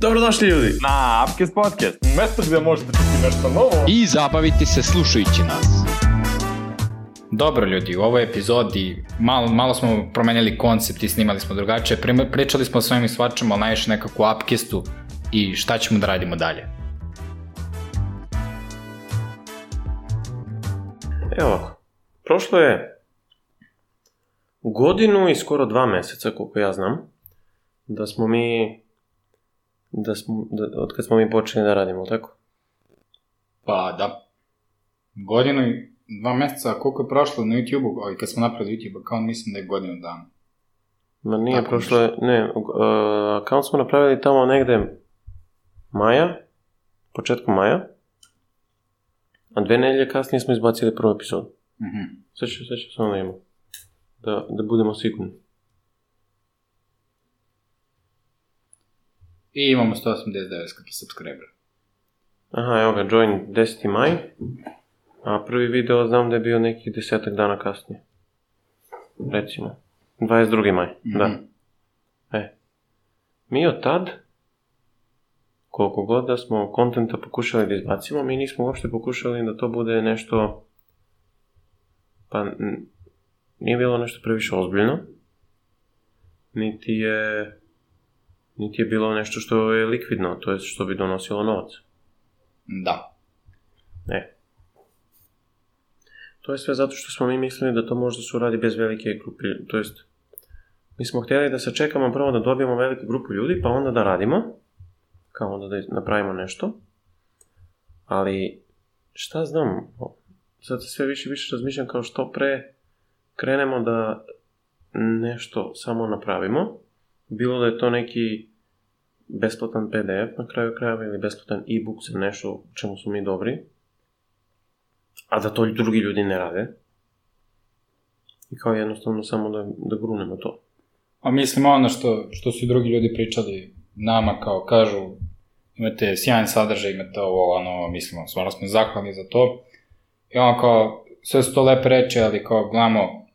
Dobrodošli ljudi na Upcast Podcast, mesto gde možete čuti nešto novo i zabaviti se slušajući nas. Dobro ljudi, u ovoj epizodi malo, malo smo promenili koncept i snimali smo drugačije, pričali smo o svojim i svačama, ali najviše nekako o Upcastu i šta ćemo da radimo dalje. Evo ovako, prošlo je godinu i skoro dva meseca, koliko ja znam, da smo mi da smo, da, od kad smo mi počeli da radimo, tako? Pa da. Godinu i dva meseca, koliko je prošlo na YouTube-u, ali kad smo napravili YouTube account, mislim da je godinu dana. Ma nije tako prošlo, nešto. ne, uh, account smo napravili tamo negde maja, početku maja, a dve nedelje kasnije smo izbacili prvu epizodu. Mhm. Mm -hmm. Sve ću, sve ću samo da imamo. Da, da budemo sigurni. I imamo 189 subscribera. Aha, evo ga, join 10. maj. A prvi video znam da je bio nekih desetak dana kasnije. Recimo. 22. maj, mm-hmm. da. Mhm. E. Mi od tad, koliko god da smo kontenta pokušali da izbacimo, mi nismo uopšte pokušali da to bude nešto... Pa, nije bilo nešto previše ozbiljno. Niti je niti je bilo nešto što je likvidno, to je što bi donosilo novac. Da. E. To je sve zato što smo mi mislili da to možda se uradi bez velike grupe, to jest mi smo hteli da sačekamo prvo da dobijemo veliku grupu ljudi, pa onda da radimo, kao onda da napravimo nešto, ali šta znam, sad sve više više razmišljam kao što pre krenemo da nešto samo napravimo, bilo da je to neki besplatan PDF na kraju krajeva ili besplatan e-book za nešto čemu su mi dobri, a da to drugi ljudi ne rade. I kao jednostavno samo da, da grunemo to. A mislim ono što, što su drugi ljudi pričali nama kao kažu imate sjajan sadržaj, imate ovo, ono, mislimo, stvarno smo zahvalni za to. I ono kao, sve su to lepe reči, ali kao, gledamo,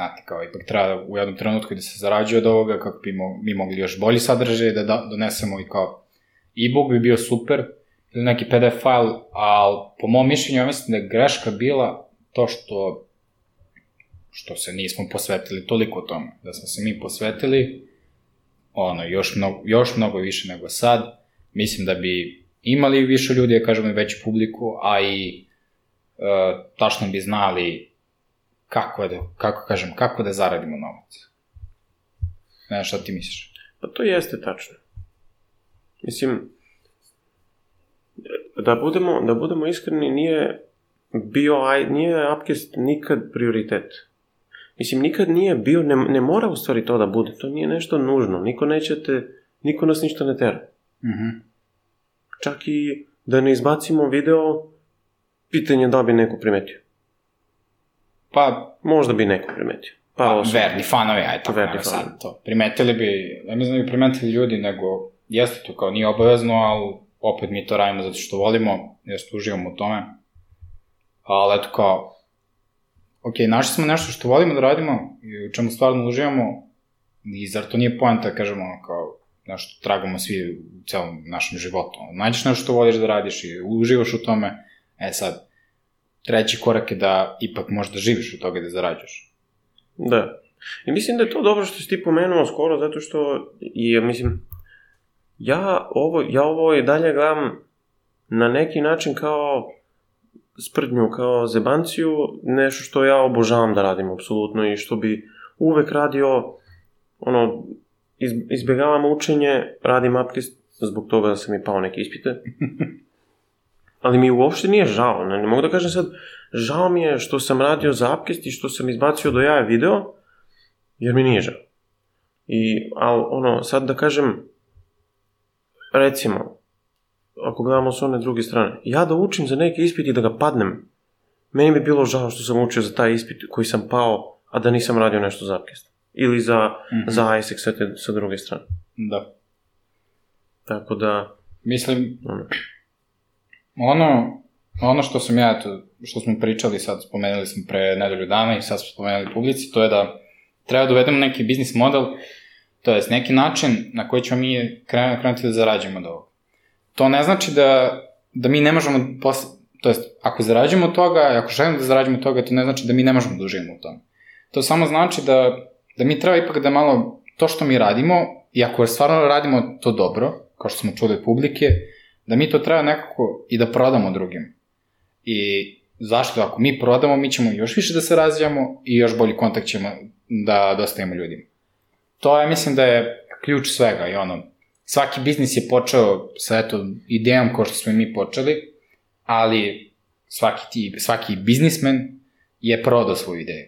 Znate, kao, ipak treba u jednom trenutku da se zarađuje od ovoga, kako bi mi mogli još bolji sadržaj da, da, donesemo i kao e-book bi bio super, ili neki PDF fajl, ali po mom mišljenju, ja mislim da je greška bila to što što se nismo posvetili toliko tome. Da smo se mi posvetili, ono, još mnogo, još mnogo više nego sad, mislim da bi imali više ljudi, ja kažemo i veću publiku, a i e, tačno bi znali kako, da, kako kažem, kako da zaradimo novac. Ne, šta ti misliš? Pa to jeste tačno. Mislim, da budemo, da budemo iskreni, nije bio, nije Upcast nikad prioritet. Mislim, nikad nije bio, ne, ne mora u stvari to da bude, to nije nešto nužno, niko neće te, niko nas ništa ne tera. Mm-hmm. Čak i da ne izbacimo video, pitanje da bi neko primetio. Pa... Možda bi neko primetio. Pa, pa osim. verni fanovi, aj tako, verni sad to. Primetili bi, ne znam da bi primetili ljudi, nego jeste to kao nije obavezno, ali opet mi to radimo zato što volimo, jer što uživamo u tome. Ali eto kao, ok, našli smo nešto što volimo da radimo i u čemu stvarno uživamo, i zar to nije poenta, da kažemo, kao, nešto tragamo svi u celom našem životu. Nađeš nešto što voliš da radiš i uživaš u tome, e sad, treći korak je da ipak možda živiš od toga da zarađuješ. Da. I mislim da je to dobro što si ti pomenuo skoro, zato što, i, mislim, ja ovo, ja ovo i dalje gledam na neki način kao sprdnju, kao zebanciju, nešto što ja obožavam da radim, apsolutno, i što bi uvek radio, ono, izbjegavam učenje, radim upcast zbog toga da sam mi pao neke ispite. ali mi uopšte nije žao, ne, ne mogu da kažem sad, žao mi je što sam radio zapkest i što sam izbacio do jaja video, jer mi nije žao. I, ali, ono, sad da kažem, recimo, ako gledamo s one druge strane, ja da učim za neki ispit i da ga padnem, meni bi bilo žao što sam učio za taj ispit koji sam pao, a da nisam radio nešto zapkest. Ili za, mm-hmm. za ISEC sa, te, sa druge strane. Da. Tako da... Mislim, ono ono, ono što sam ja, to, što smo pričali sad, spomenuli smo pre nedelju dana i sad smo spomenuli publici, to je da treba da uvedemo neki biznis model, to je neki način na koji ćemo mi krenuti da zarađujemo od ovoga. To ne znači da, da mi ne možemo, posle, to jest, ako zarađujemo od toga, ako želimo da zarađujemo od toga, to ne znači da mi ne možemo da uživamo u tome. To samo znači da, da mi treba ipak da malo to što mi radimo, i ako stvarno radimo to dobro, kao što smo čuli od publike, da mi to treba nekako i da prodamo drugim. I zašto? Ako mi prodamo, mi ćemo još više da se razvijamo i još bolji kontakt ćemo da dostavimo da ljudima. To je, mislim da je ključ svega i ono, svaki biznis je počeo sa eto, idejom kao što smo i mi počeli, ali svaki, ti, svaki biznismen je prodao svoju ideju.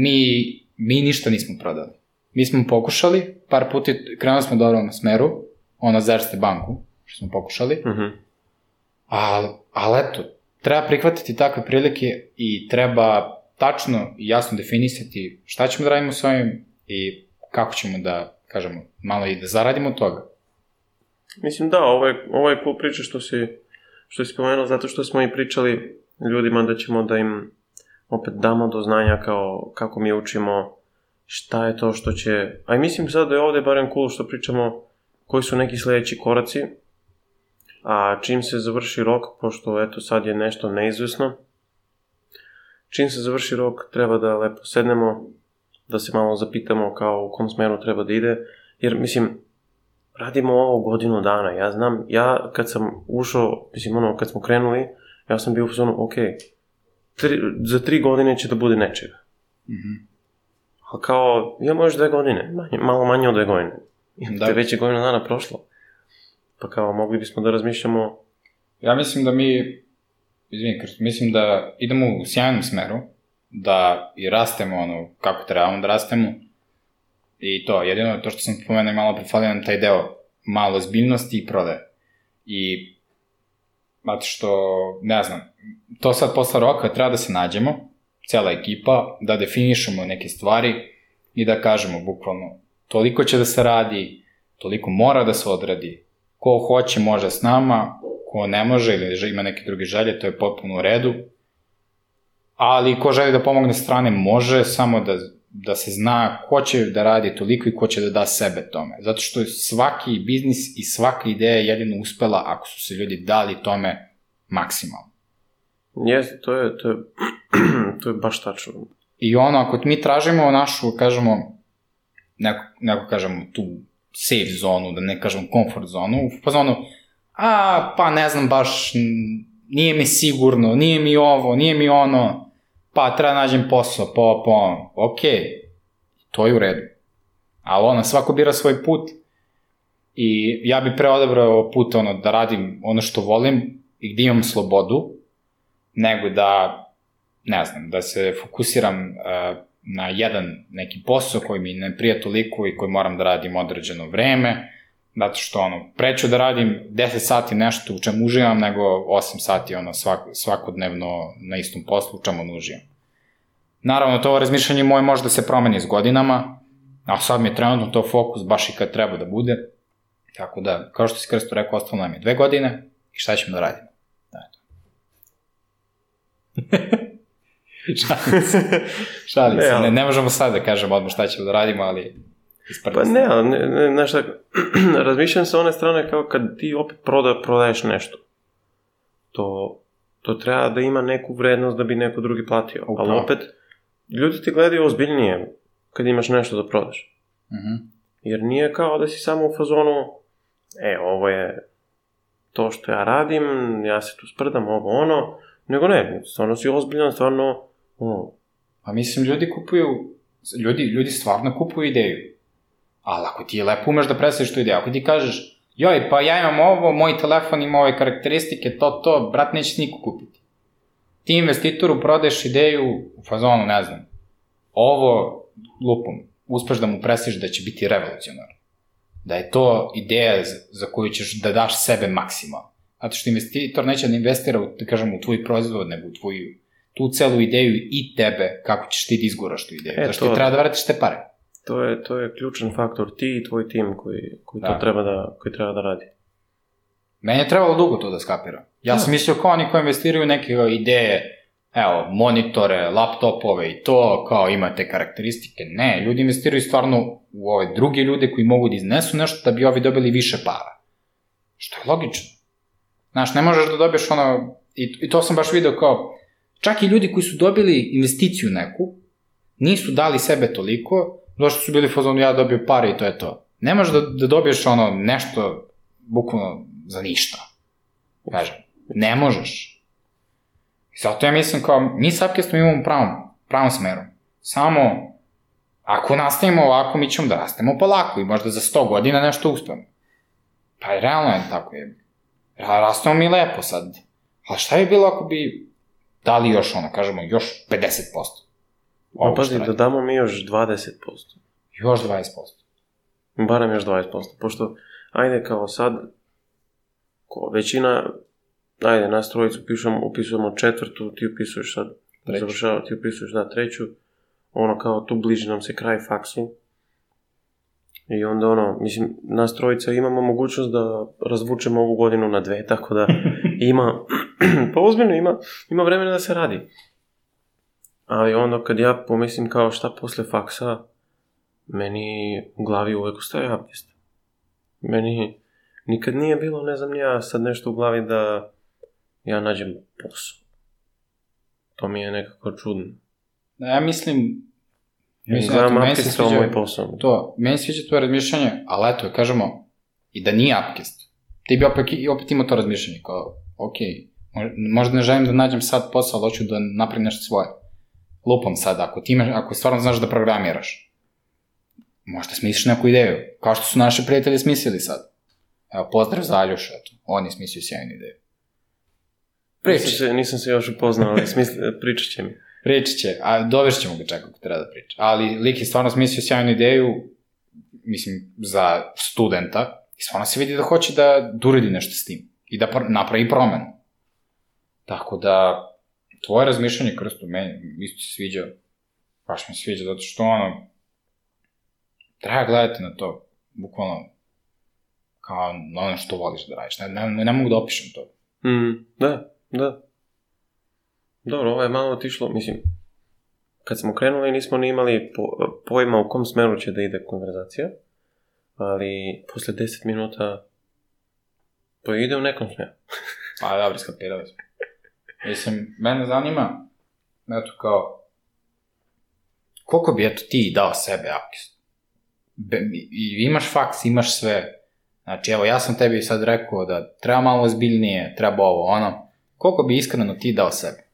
Mi, mi ništa nismo prodali. Mi smo pokušali, par puta krenuli smo u dobrom smeru, ono, zašte banku, što smo pokušali. Mm -hmm. ali, ali eto, treba prihvatiti takve prilike i treba tačno i jasno definisati šta ćemo da radimo s ovim i kako ćemo da, kažemo, malo i da zaradimo od toga. Mislim da, ovo ovaj, ovaj put priča što si, što si spomenuo, zato što smo i pričali ljudima da ćemo da im opet damo do znanja kao kako mi učimo šta je to što će... A i mislim sad da je ovde barem cool što pričamo koji su neki sledeći koraci, a čim se završi rok, pošto eto sad je nešto neizvesno, čim se završi rok treba da lepo sednemo, da se malo zapitamo kao u kom smeru treba da ide, jer mislim, radimo ovo godinu dana, ja znam, ja kad sam ušao, mislim ono, kad smo krenuli, ja sam bio u zonu, ok, tri, za tri godine će da bude nečega. Mm-hmm. A kao, ja još dve godine, manje, malo manje od dve godine. Da. Te već je godina dana prošlo. Pa kao, mogli bismo da razmišljamo... Ja mislim da mi, izvini, mislim da idemo u sjajnom smeru, da i rastemo ono kako trebamo da rastemo. I to, jedino je to što sam pomenuo malo pre nam taj deo malo zbiljnosti i prode. I zato što, ne znam, to sad posle roka treba da se nađemo, cela ekipa, da definišemo neke stvari i da kažemo bukvalno toliko će da se radi, toliko mora da se odradi, ko hoće može s nama, ko ne može ili ima neke druge želje, to je potpuno u redu. Ali ko želi da pomogne strane može, samo da, da se zna ko će da radi toliko i ko će da da sebe tome. Zato što je svaki biznis i svaka ideja jedino uspela ako su se ljudi dali tome maksimalno. Jeste, to je, to je, to je baš tačno. I ono, ako mi tražimo našu, kažemo, neko, neko kažemo, tu safe zonu, da ne kažem comfort zonu, u fazonu, a, pa ne znam baš, nije mi sigurno, nije mi ovo, nije mi ono, pa treba da nađem posao, pa, pa, ok, to je u redu. Ali ono, svako bira svoj put i ja bi preodabrao odabrao put ono, da radim ono što volim i gde imam slobodu, nego da, ne znam, da se fokusiram uh, na jedan neki posao koji mi ne prija toliko i koji moram da radim određeno vreme, zato što ono, preću da radim 10 sati nešto u čemu uživam, nego 8 sati ono, svak, svakodnevno na istom poslu u čemu ne uživam. Naravno, to razmišljanje moje može da se promeni s godinama, a sad mi je trenutno to fokus baš i kad treba da bude, tako da, kao što si Krsto rekao, ostalo nam je dve godine i šta ćemo da radimo. Da, šalim se. šalim se. Ne, ne možemo sad da kažemo odmah šta ćemo da radimo, ali Pa ne, ali, ne, ne, znaš šta, razmišljam sa one strane kao kad ti opet proda, prodaješ nešto. To, to treba da ima neku vrednost da bi neko drugi platio. Upravo. Ali opet, ljudi ti gledaju ozbiljnije kad imaš nešto da prodaš. Mhm. Uh-huh. Jer nije kao da si samo u fazonu, e, ovo je to što ja radim, ja se tu sprdam, ovo ono, nego ne, stvarno si ozbiljan, stvarno Pa mislim, ljudi kupuju, ljudi, ljudi stvarno kupuju ideju. Ali ako ti lepo umeš da predstaviš tu ideju, ako ti kažeš, joj, pa ja imam ovo, moj telefon ima ove karakteristike, to, to, brat, neće niko kupiti. Ti investitoru prodeš ideju u fazonu, ne znam, ovo, lupom, uspeš da mu presliš da će biti revolucionar. Da je to ideja za koju ćeš da daš sebe maksimalno. Zato što investitor neće da investira, u, da kažem, u tvoj proizvod, nego u tvoju tu celu ideju i tebe, kako ćeš ti da izguraš tu ideju. E, Zašto ti treba da vratiš te pare? To je, to je ključan faktor, ti i tvoj tim koji, koji da. to treba da, koji treba da radi. Meni je trebalo dugo to da skapiram. Ja da. sam mislio kao oni koji investiraju neke ideje, evo, monitore, laptopove i to, kao imate karakteristike. Ne, ljudi investiraju stvarno u ove druge ljude koji mogu da iznesu nešto da bi ovi dobili više para. Što je logično. Znaš, ne možeš da dobiješ ono, i, i to sam baš video kao, Čak i ljudi koji su dobili investiciju neku, nisu dali sebe toliko, došto su bili fazonu ja dobio pare i to je to. Ne možeš da, da dobiješ ono nešto bukvalno za ništa. Kažem, ne možeš. I zato ja mislim kao, mi s Upcastom imamo pravom, pravom smeru. Samo, ako nastavimo ovako, mi ćemo da rastemo polako i možda za 100 godina nešto uspemo. Pa realno je tako je. Rastemo mi lepo sad. A šta bi bilo ako bi Da li još, ono, kažemo, još 50%? Pa Ovo pa pazi, dodamo mi još 20%. Još 20%. Barem još 20%, pošto, ajde kao sad, ko, većina, ajde, nas trojicu pišemo, upisujemo četvrtu, ti upisuješ sad, treću. završava, ti upisuješ, da, treću, ono kao tu bliži nam se kraj faksu, i onda ono, mislim, nas trojica imamo mogućnost da razvučemo ovu godinu na dve, tako da ima pa ozbiljno ima, ima vremena da se radi. Ali ono kad ja pomislim kao šta posle faksa, meni u glavi uvek ostaje abdest. Meni nikad nije bilo, ne znam ja, sad nešto u glavi da ja nađem posao. To mi je nekako čudno. Da, ja mislim... Ja mislim da meni se sviđa, moj ovaj- posao. To, meni sviđa tvoje razmišljanje, ali eto, kažemo, i da nije apkest. Ti bi opet, opet imao to razmišljanje, kao, okej, okay, Možda ne želim da nađem sad posao, ali hoću da napravim nešto svoje. Lupam sad, ako, ti me, ako stvarno znaš da programiraš, možda smisliš neku ideju, kao što su naše prijatelje smislili sad. Evo, pozdrav za Aljoša, eto, on je smislio sjajnu ideju. Priči. Nisam se, nisam se još upoznao, ali smisli, pričat će mi. Pričat će, a dovešćemo ga čak ako treba da priča. Ali lik je stvarno smislio sjajnu ideju, mislim, za studenta, i stvarno se vidi da hoće da uredi nešto s tim i da napravi promenu. Tako da, tvoje razmišljanje, Krsto, meni isto se sviđa, baš mi se sviđa, zato što ono, treba gledati na to, bukvalno, kao na ono što voliš da radiš. Ne, ne, ne mogu da opišem to. Mm, da, da. Dobro, ovo je malo otišlo, mislim, kad smo krenuli nismo ni imali pojma u kom smeru će da ide konverzacija, ali posle 10 minuta to pa ide u nekom smeru. Pa dobro, skapirali smo. Mislim, mene zanima, eto kao, koliko bi eto ti dao sebe, Akis? i, imaš faks, imaš sve. Znači, evo, ja sam tebi sad rekao da treba malo ozbiljnije, treba ovo, ono. Koliko bi iskreno ti dao sebe?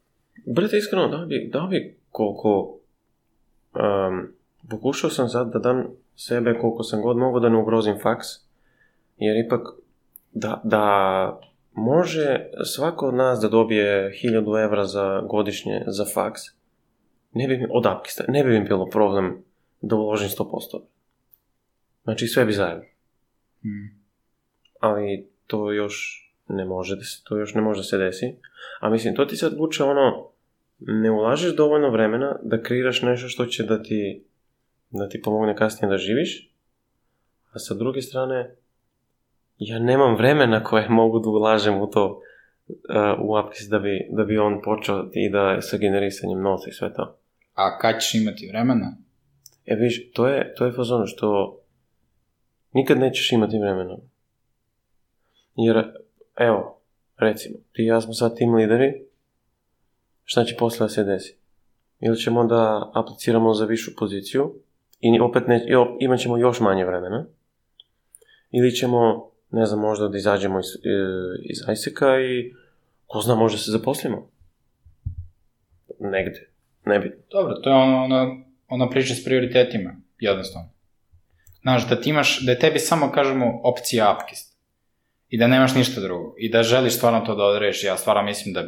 Brate, iskreno, da bi, dao bi koliko... Um, pokušao sam sad da dam sebe koliko sam god mogao da ne ugrozim faks, jer ipak da, da može svako od nas da dobije 1000 evra za godišnje za faks, ne bi mi, od Apkista, ne bi mi bilo problem da uložim 100%. Znači sve bi zajedno. Mm. Ali to još ne može da se, to još ne može da se desi. A mislim, to ti sad vuče ono, ne ulažeš dovoljno vremena da kreiraš nešto što će da ti, da ti pomogne kasnije da živiš, a sa druge strane, ja nemam vremena koje mogu da ulažem u to eh, u Apis da bi, da bi on počeo i da sa generisanjem novca i sve to. A kad ćeš imati vremena? E viš, to je, to je fazon što nikad nećeš imati vremena. Jer, evo, recimo, ti i ja smo sad tim lideri, šta će posle da se desi? Ili ćemo da apliciramo za višu poziciju i opet ne, imat ćemo još manje vremena, ili ćemo ne znam, možda da izađemo iz, e, iz ISEC-a i ko zna, možda se zaposlimo. Negde. Nebitno. Dobro, to je ono, ona, ona priča s prioritetima, jednostavno. Znaš, da ti imaš, da je tebi samo, kažemo, opcija upkist. I da nemaš ništa drugo. I da želiš stvarno to da odreši. Ja stvarno mislim da,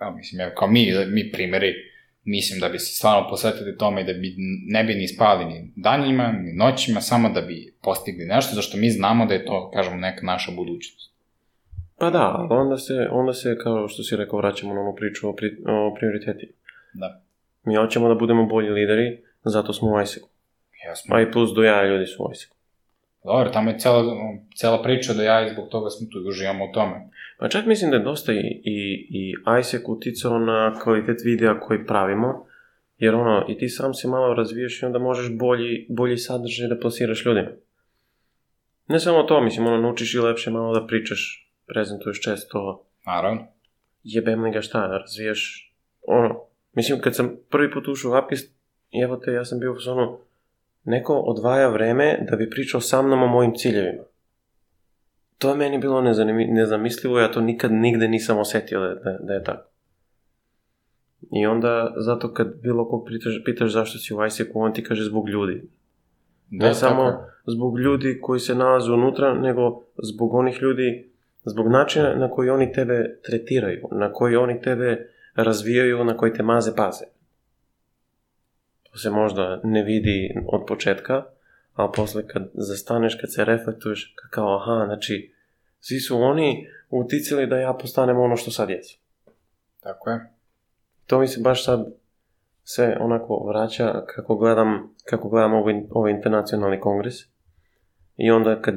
ja, mislim, ja, kao mi, mi primeri, mislim da bi se stvarno posvetili tome i da bi, ne bi ni spali ni danima, ni noćima, samo da bi postigli nešto, zašto mi znamo da je to, kažemo, neka naša budućnost. Pa da, ali onda se, onda se, kao što si rekao, vraćamo na onu priču o, pri, o prioritetima. Da. Mi hoćemo da budemo bolji lideri, zato smo u ISEC-u. Jasno. A i plus do jaja ljudi su u ISEC-u. Dobro, tamo je cela, cela priča da ja i zbog toga smo tu i uživamo u tome. Pa čak mislim da je dosta i, i, i ISEC uticao na kvalitet videa koji pravimo, jer ono, i ti sam se malo razviješ i onda možeš bolji, bolji sadržaj da plasiraš ljudima. Ne samo to, mislim, ono, naučiš i lepše malo da pričaš, prezentuješ često... Naravno. Jebem li ga šta, razvijaš... Ono, mislim, kad sam prvi put ušao u Apis, evo ja sam bio u zonu, neko odvaja vreme da bi pričao sa mnom o mojim ciljevima. To je meni bilo nezamislivo, ja to nikad nigde nisam osetio da, da, da je tako. I onda, zato kad bilo kog pitaš, pitaš zašto si u ISEC-u, on ti kaže zbog ljudi. Da, ne samo zbog ljudi koji se nalaze unutra, nego zbog onih ljudi, zbog načina na koji oni tebe tretiraju, na koji oni tebe razvijaju, na koji te maze paze što se možda ne vidi od početka, a posle kad zastaneš, kad se reflektuješ, kad kao aha, znači, svi su oni uticali da ja postanem ono što sad jesam. Tako je. To mi se baš sad sve onako vraća kako gledam, kako gledam ovaj, ovaj internacionalni kongres. I onda kad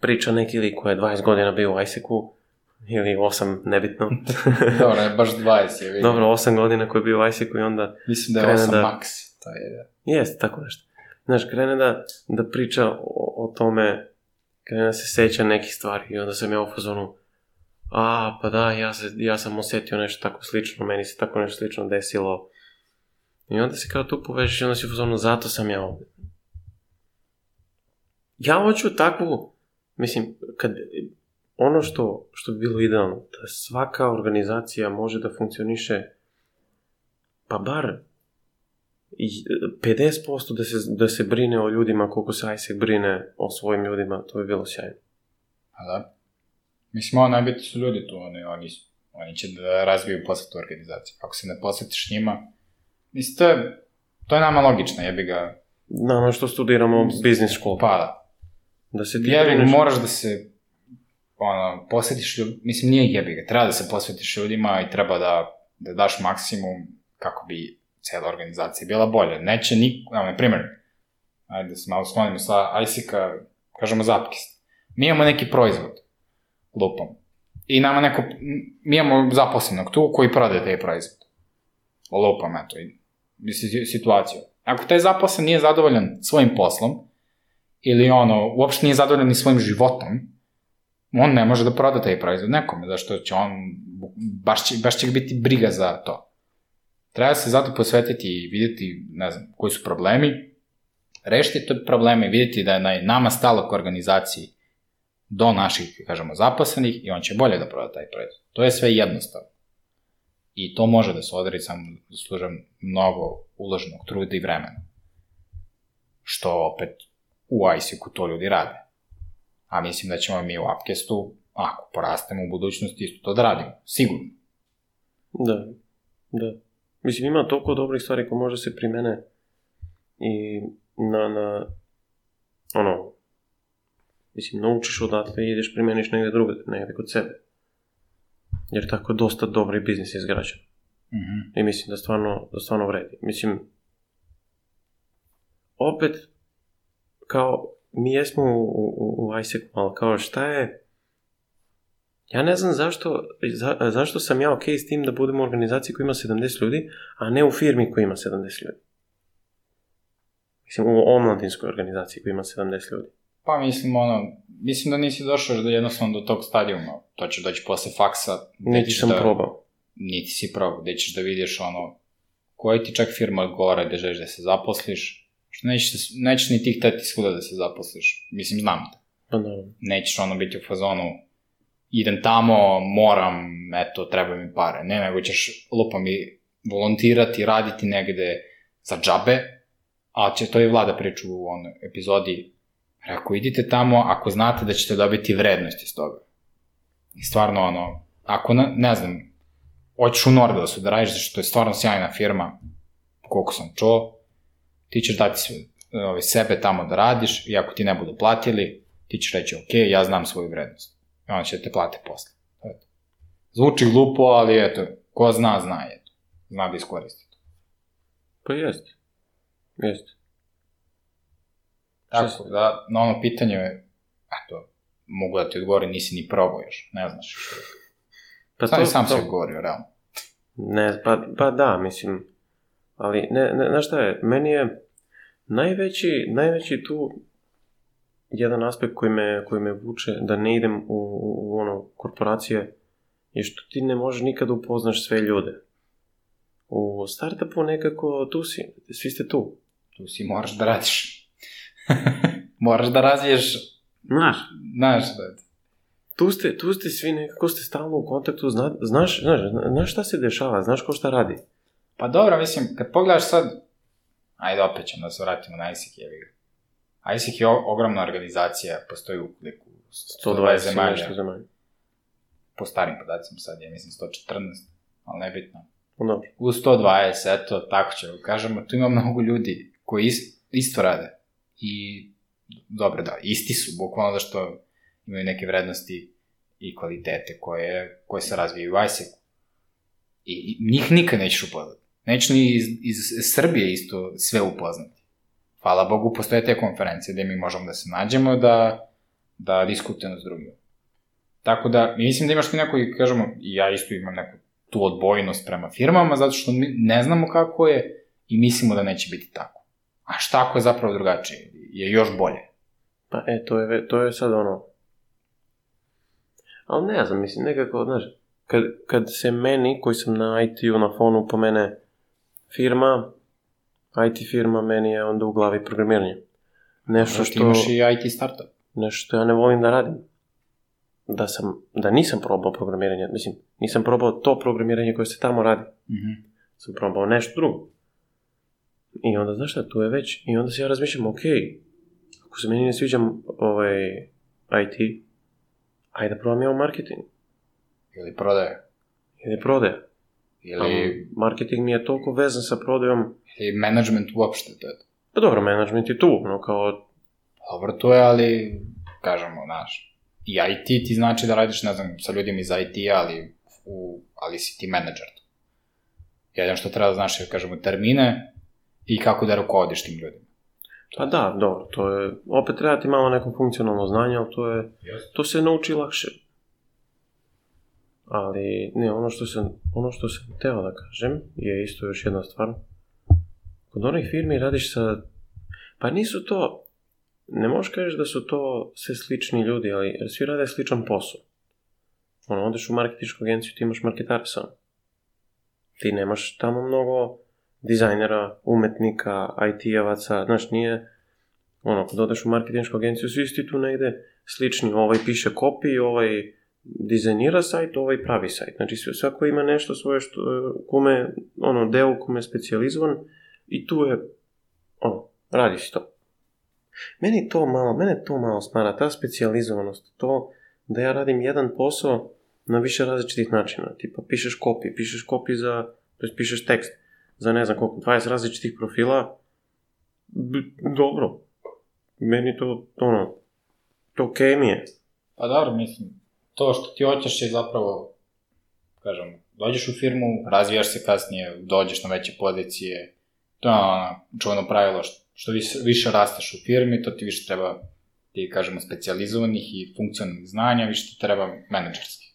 priča neki lik koji je 20 godina bio u ISEC-u, ili osam, nebitno. Dobro, ne, baš 20 je. Vidim. Dobro, 8 godina koji je bio u Isaacu i onda... Mislim da je osam da... max, to je. Jest, tako nešto. Znaš, krene da, da priča o, o tome, krene da se seća nekih stvari i onda sam ja u fazonu, a, pa da, ja, se, ja sam osjetio nešto tako slično, meni se tako nešto slično desilo. I onda se kao tu povežeš i onda si u fazonu, zato sam ja ovdje. Ja hoću takvu, mislim, kad ono što, što bi bilo idealno, da svaka organizacija može da funkcioniše pa bar 50% da se, da se brine o ljudima koliko se ISEC brine o svojim ljudima, to bi bilo sjajno. A da. Mislim, ono, najbitni su ljudi tu, oni, oni, oni će da razviju posle tu organizaciju. Ako se ne posjetiš njima, mislim, to je, to je nama logično, jebi ga. Nama što studiramo biznis školu. Pa da. Da se ti Jebi, moraš da se ono, posvetiš ljub... mislim, nije jebi ga, treba da se posvetiš ljudima i treba da, da daš maksimum kako bi cela organizacija bila bolja. Neće niko, na primjer, ajde da se malo slonimo sa ISIC-a, kažemo zapkist. Mi imamo neki proizvod, lupom, i nama neko, mi imamo zaposlenog tu koji prode taj proizvod. Lupam, eto, i situaciju. Ako taj zaposlen nije zadovoljan svojim poslom, ili ono, uopšte nije zadovoljan ni svojim životom, on ne može da proda taj proizvod nekome, zašto će on, baš će, baš će biti briga za to. Treba se zato posvetiti i vidjeti, ne znam, koji su problemi, rešiti te probleme i videti da je nama stalo k organizaciji do naših, da kažemo, zaposlenih i on će bolje da proda taj proizvod. To je sve jednostavno. I to može da se odredi samo zaslužem da mnogo uloženog truda i vremena. Što opet u ICQ to ljudi rade a mislim da ćemo mi u Upcastu, ako porastemo u budućnosti, isto to da radimo, sigurno. Da, da. Mislim, ima toliko dobrih stvari koje može se primene i na, na, ono, mislim, naučiš odatle i ideš primeniš negde druge, negde kod sebe. Jer tako je dosta dobri biznis izgrađen. Mm -hmm. I mislim da stvarno, da stvarno vredi. Mislim, opet, kao, mi jesmo u, u, u ISEC, ali kao šta je, ja ne znam zašto, za, zašto sam ja ok s tim da budem u organizaciji koja ima 70 ljudi, a ne u firmi koja ima 70 ljudi. Mislim, u omladinskoj organizaciji koja ima 70 ljudi. Pa mislim, ono, mislim da nisi došao da jednostavno do tog stadijuma. To će doći posle faksa. Niti sam da, probao. Niti si probao, gde ćeš da vidiš ono, koja ti čak firma gore, gde želiš da se zaposliš, Što nećeš, da nećeš ni tih teti svuda da se zaposliš. Mislim, znam te. Pa naravno. Nećeš ono biti u fazonu idem tamo, moram, eto, treba mi pare. Ne, nego ćeš lupa mi volontirati, raditi negde za džabe, a će, to je vlada priču u onoj epizodi, rekao, idite tamo ako znate da ćete dobiti vrednost iz toga. I stvarno, ono, ako, na, ne znam, hoćeš u Nordosu da radiš, što je stvarno sjajna firma, koliko sam čuo, ti ćeš dati ovaj, sebe tamo da radiš i ako ti ne budu platili, ti ćeš reći, ok, ja znam svoju vrednost. I onda će te plate posle. Eto. Zvuči glupo, ali eto, ko zna, zna je. Zna da iskoristi to. Pa jeste. Jeste. Tako da, na ono pitanje, eto, mogu da ti odgovorim, nisi ni probao još, ne znaš. Pa Sada to, sam to... se odgovorio, realno. Ne, pa, pa da, mislim, Ali, ne, ne, znaš šta je, meni je najveći, najveći tu jedan aspekt koji me, koji me vuče da ne idem u, u, u ono, korporacije je što ti ne možeš nikada da upoznaš sve ljude. U startupu nekako tu si, svi ste tu. Tu si, moraš da radiš. moraš da razviješ... Znaš. Znaš, da. Tu ste, tu ste svi nekako ste stalno u kontaktu, zna, znaš, znaš, znaš šta se dešava, znaš ko šta radi. Pa dobro, mislim, kad pogledaš sad, ajde opet ćemo da se vratimo na ISIC je igra. ISIC je ogromna organizacija, postoji u kliku 120 zemalja. zemalja. Po starim podacima sad je, mislim, 114, ali nebitno. No. Pa u 120, eto, tako ćemo, da kažemo, tu ima mnogo ljudi koji is, isto rade. I, dobro, da, isti su, bukvalno da što imaju neke vrednosti i kvalitete koje, koje se razvijaju u isec I, i njih nikad nećeš upoznati. Neću ni iz, iz Srbije isto sve upoznati. Hvala Bogu, postoje te konferencije gde mi možemo da se nađemo, da, da diskutujemo s drugim. Tako da, mislim da imaš ti neko, kažemo, ja isto imam neku tu odbojnost prema firmama, zato što mi ne znamo kako je i mislimo da neće biti tako. A šta ako je zapravo drugačije? Je još bolje. Pa e, to je, to je sad ono... Ali ne znam, mislim, nekako, znaš, kad, kad se meni, koji sam na IT-u, na fonu, po mene, firma, IT firma, meni je onda u glavi programiranje. Nešto što... Imaš i IT startup. Nešto što ja ne volim da radim. Da sam, da nisam probao programiranje, mislim, nisam probao to programiranje koje se tamo radi. Mm-hmm. Sam probao nešto drugo. I onda, znaš šta, tu je već, i onda se ja razmišljam, ok, ako se meni ne sviđam ovaj, IT, ajde da probam ja u marketing. Ili prodaje. Ili prodaje. Ili... Pa, marketing mi je toliko vezan sa prodajom. Ili management uopšte, to je to. Pa dobro, management je tu, no kao... Dobro, to je, ali, kažemo, znaš, i IT ti znači da radiš, ne znam, sa ljudima iz IT, ali, u, ali si ti menadžer. Jedino što treba da znaš je, kažemo, termine i kako da rukovodiš tim ljudima. pa da, dobro, to je, opet treba ti malo neko funkcionalno znanje, ali to je, Just. to se nauči lakše. Ali, ne, ono što sam, ono što sam teo da kažem je isto još jedna stvar. Kod onih firmi radiš sa... Pa nisu to... Ne možeš kažeš da su to sve slični ljudi, ali svi rade sličan posao. Ono, odeš u marketičku agenciju, ti imaš marketara sam. Ti nemaš tamo mnogo dizajnera, umetnika, IT-evaca, znaš, nije... Ono, kad odeš u marketinšku agenciju, svi si tu negde slični. Ovaj piše copy, ovaj dizajnira sajt, ovaj pravi sajt. Znači svako ima nešto svoje što, e, kome, ono, deo kome je specializovan i tu je, ono, radiš to. Meni to malo, mene to malo smara, ta specializovanost, to da ja radim jedan posao na više različitih načina. Tipa, pišeš kopije, pišeš kopije za, to pišeš tekst za ne znam koliko, 20 različitih profila, B, dobro. Meni to, ono, to okej okay mi je. Pa dobro, mislim, to što ti hoćeš je zapravo, kažem, dođeš u firmu, razvijaš se kasnije, dođeš na veće pozicije, to je ono čuveno pravilo, što, što više, rasteš u firmi, to ti više treba, ti kažemo, specializovanih i funkcionalnih znanja, više ti treba menadžerskih.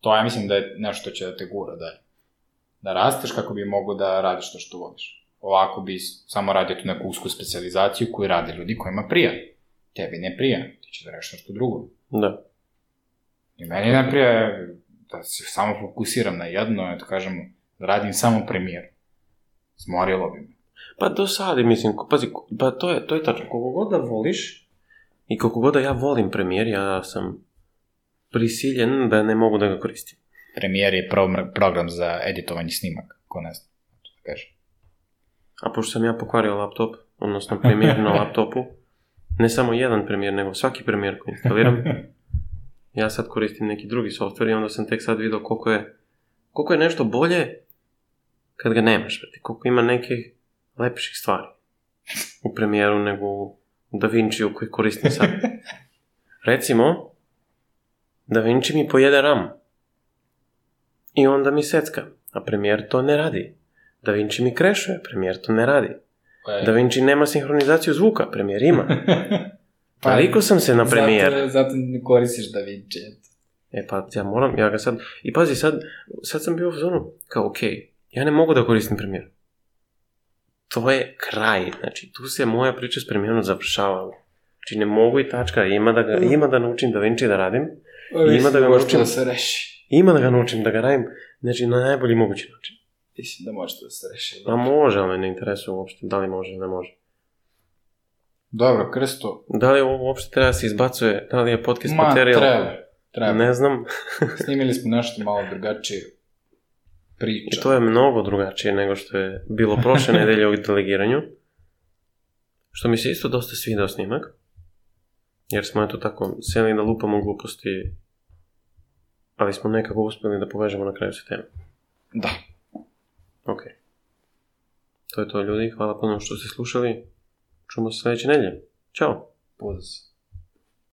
To ja mislim da je nešto će da te gura dalje. Da rasteš kako bi mogo da radiš to što voliš. Ovako bi samo radio tu neku usku specializaciju koju rade ljudi kojima prija. Tebi ne prija, ti ćeš da rešiš nešto drugo. Da. I meni najprije da se samo fokusiram na jedno, ja da to kažem, da radim samo premijer. Zmorilo bi me. Pa do sada, mislim, pazi, pa to je, to je tačno. Koliko god da voliš i koliko god da ja volim premijer, ja sam prisiljen da ne mogu da ga koristim. Premijer je pro- program za editovanje snimaka, ko ne znam, da kažem. A pošto sam ja pokvario laptop, odnosno premijer na laptopu, ne samo jedan premijer, nego svaki premijer koji instaliram, ja sad koristim neki drugi softver i onda sam tek sad vidio koliko je, koliko je nešto bolje kad ga nemaš, vrti, koliko ima nekih lepših stvari u premijeru nego u Da Vinci u koji koristim sad. Recimo, Da Vinci mi pojede RAM i onda mi secka, a premijer to ne radi. Da Vinci mi krešuje, premijer to ne radi. Da Vinci nema sinhronizaciju zvuka, premijer ima. Pa, Toliko sam se na premijer. Zato, zato ne koristiš Da Vinci. E pa, ja moram, ja ga sad... I pazi, sad, sad sam bio u zonu, kao, ok, ja ne mogu da koristim premijer. To je kraj, znači, tu se moja priča s premijerom završava. Znači, ne mogu i tačka, ima da, ga, mm. ima da naučim Da Vinci da radim, Ovi, ima da ga naučim... Da se reši. Ima da ga naučim da ga radim, znači, na najbolji mogući način. Mislim da može da se reši. Pa da. A može, ali ne interesuje uopšte da li može, ne može. Dobro, Krsto. Da li ovo uopšte treba da se izbacuje? Da li je podcast Ma, materijal? Ma, treba, treba. Ne znam. Snimili smo nešto malo drugačije priča. I to je mnogo drugačije nego što je bilo prošle nedelje u delegiranju. Što mi se isto dosta svidao snimak. Jer smo eto tako sjeli da lupamo gluposti, ali smo nekako uspeli da povežemo na kraju sa temom. Da. Ok. To je to ljudi, hvala puno što ste slušali. Čujemo se sledeće nedelje. Ćao. Pozdrav.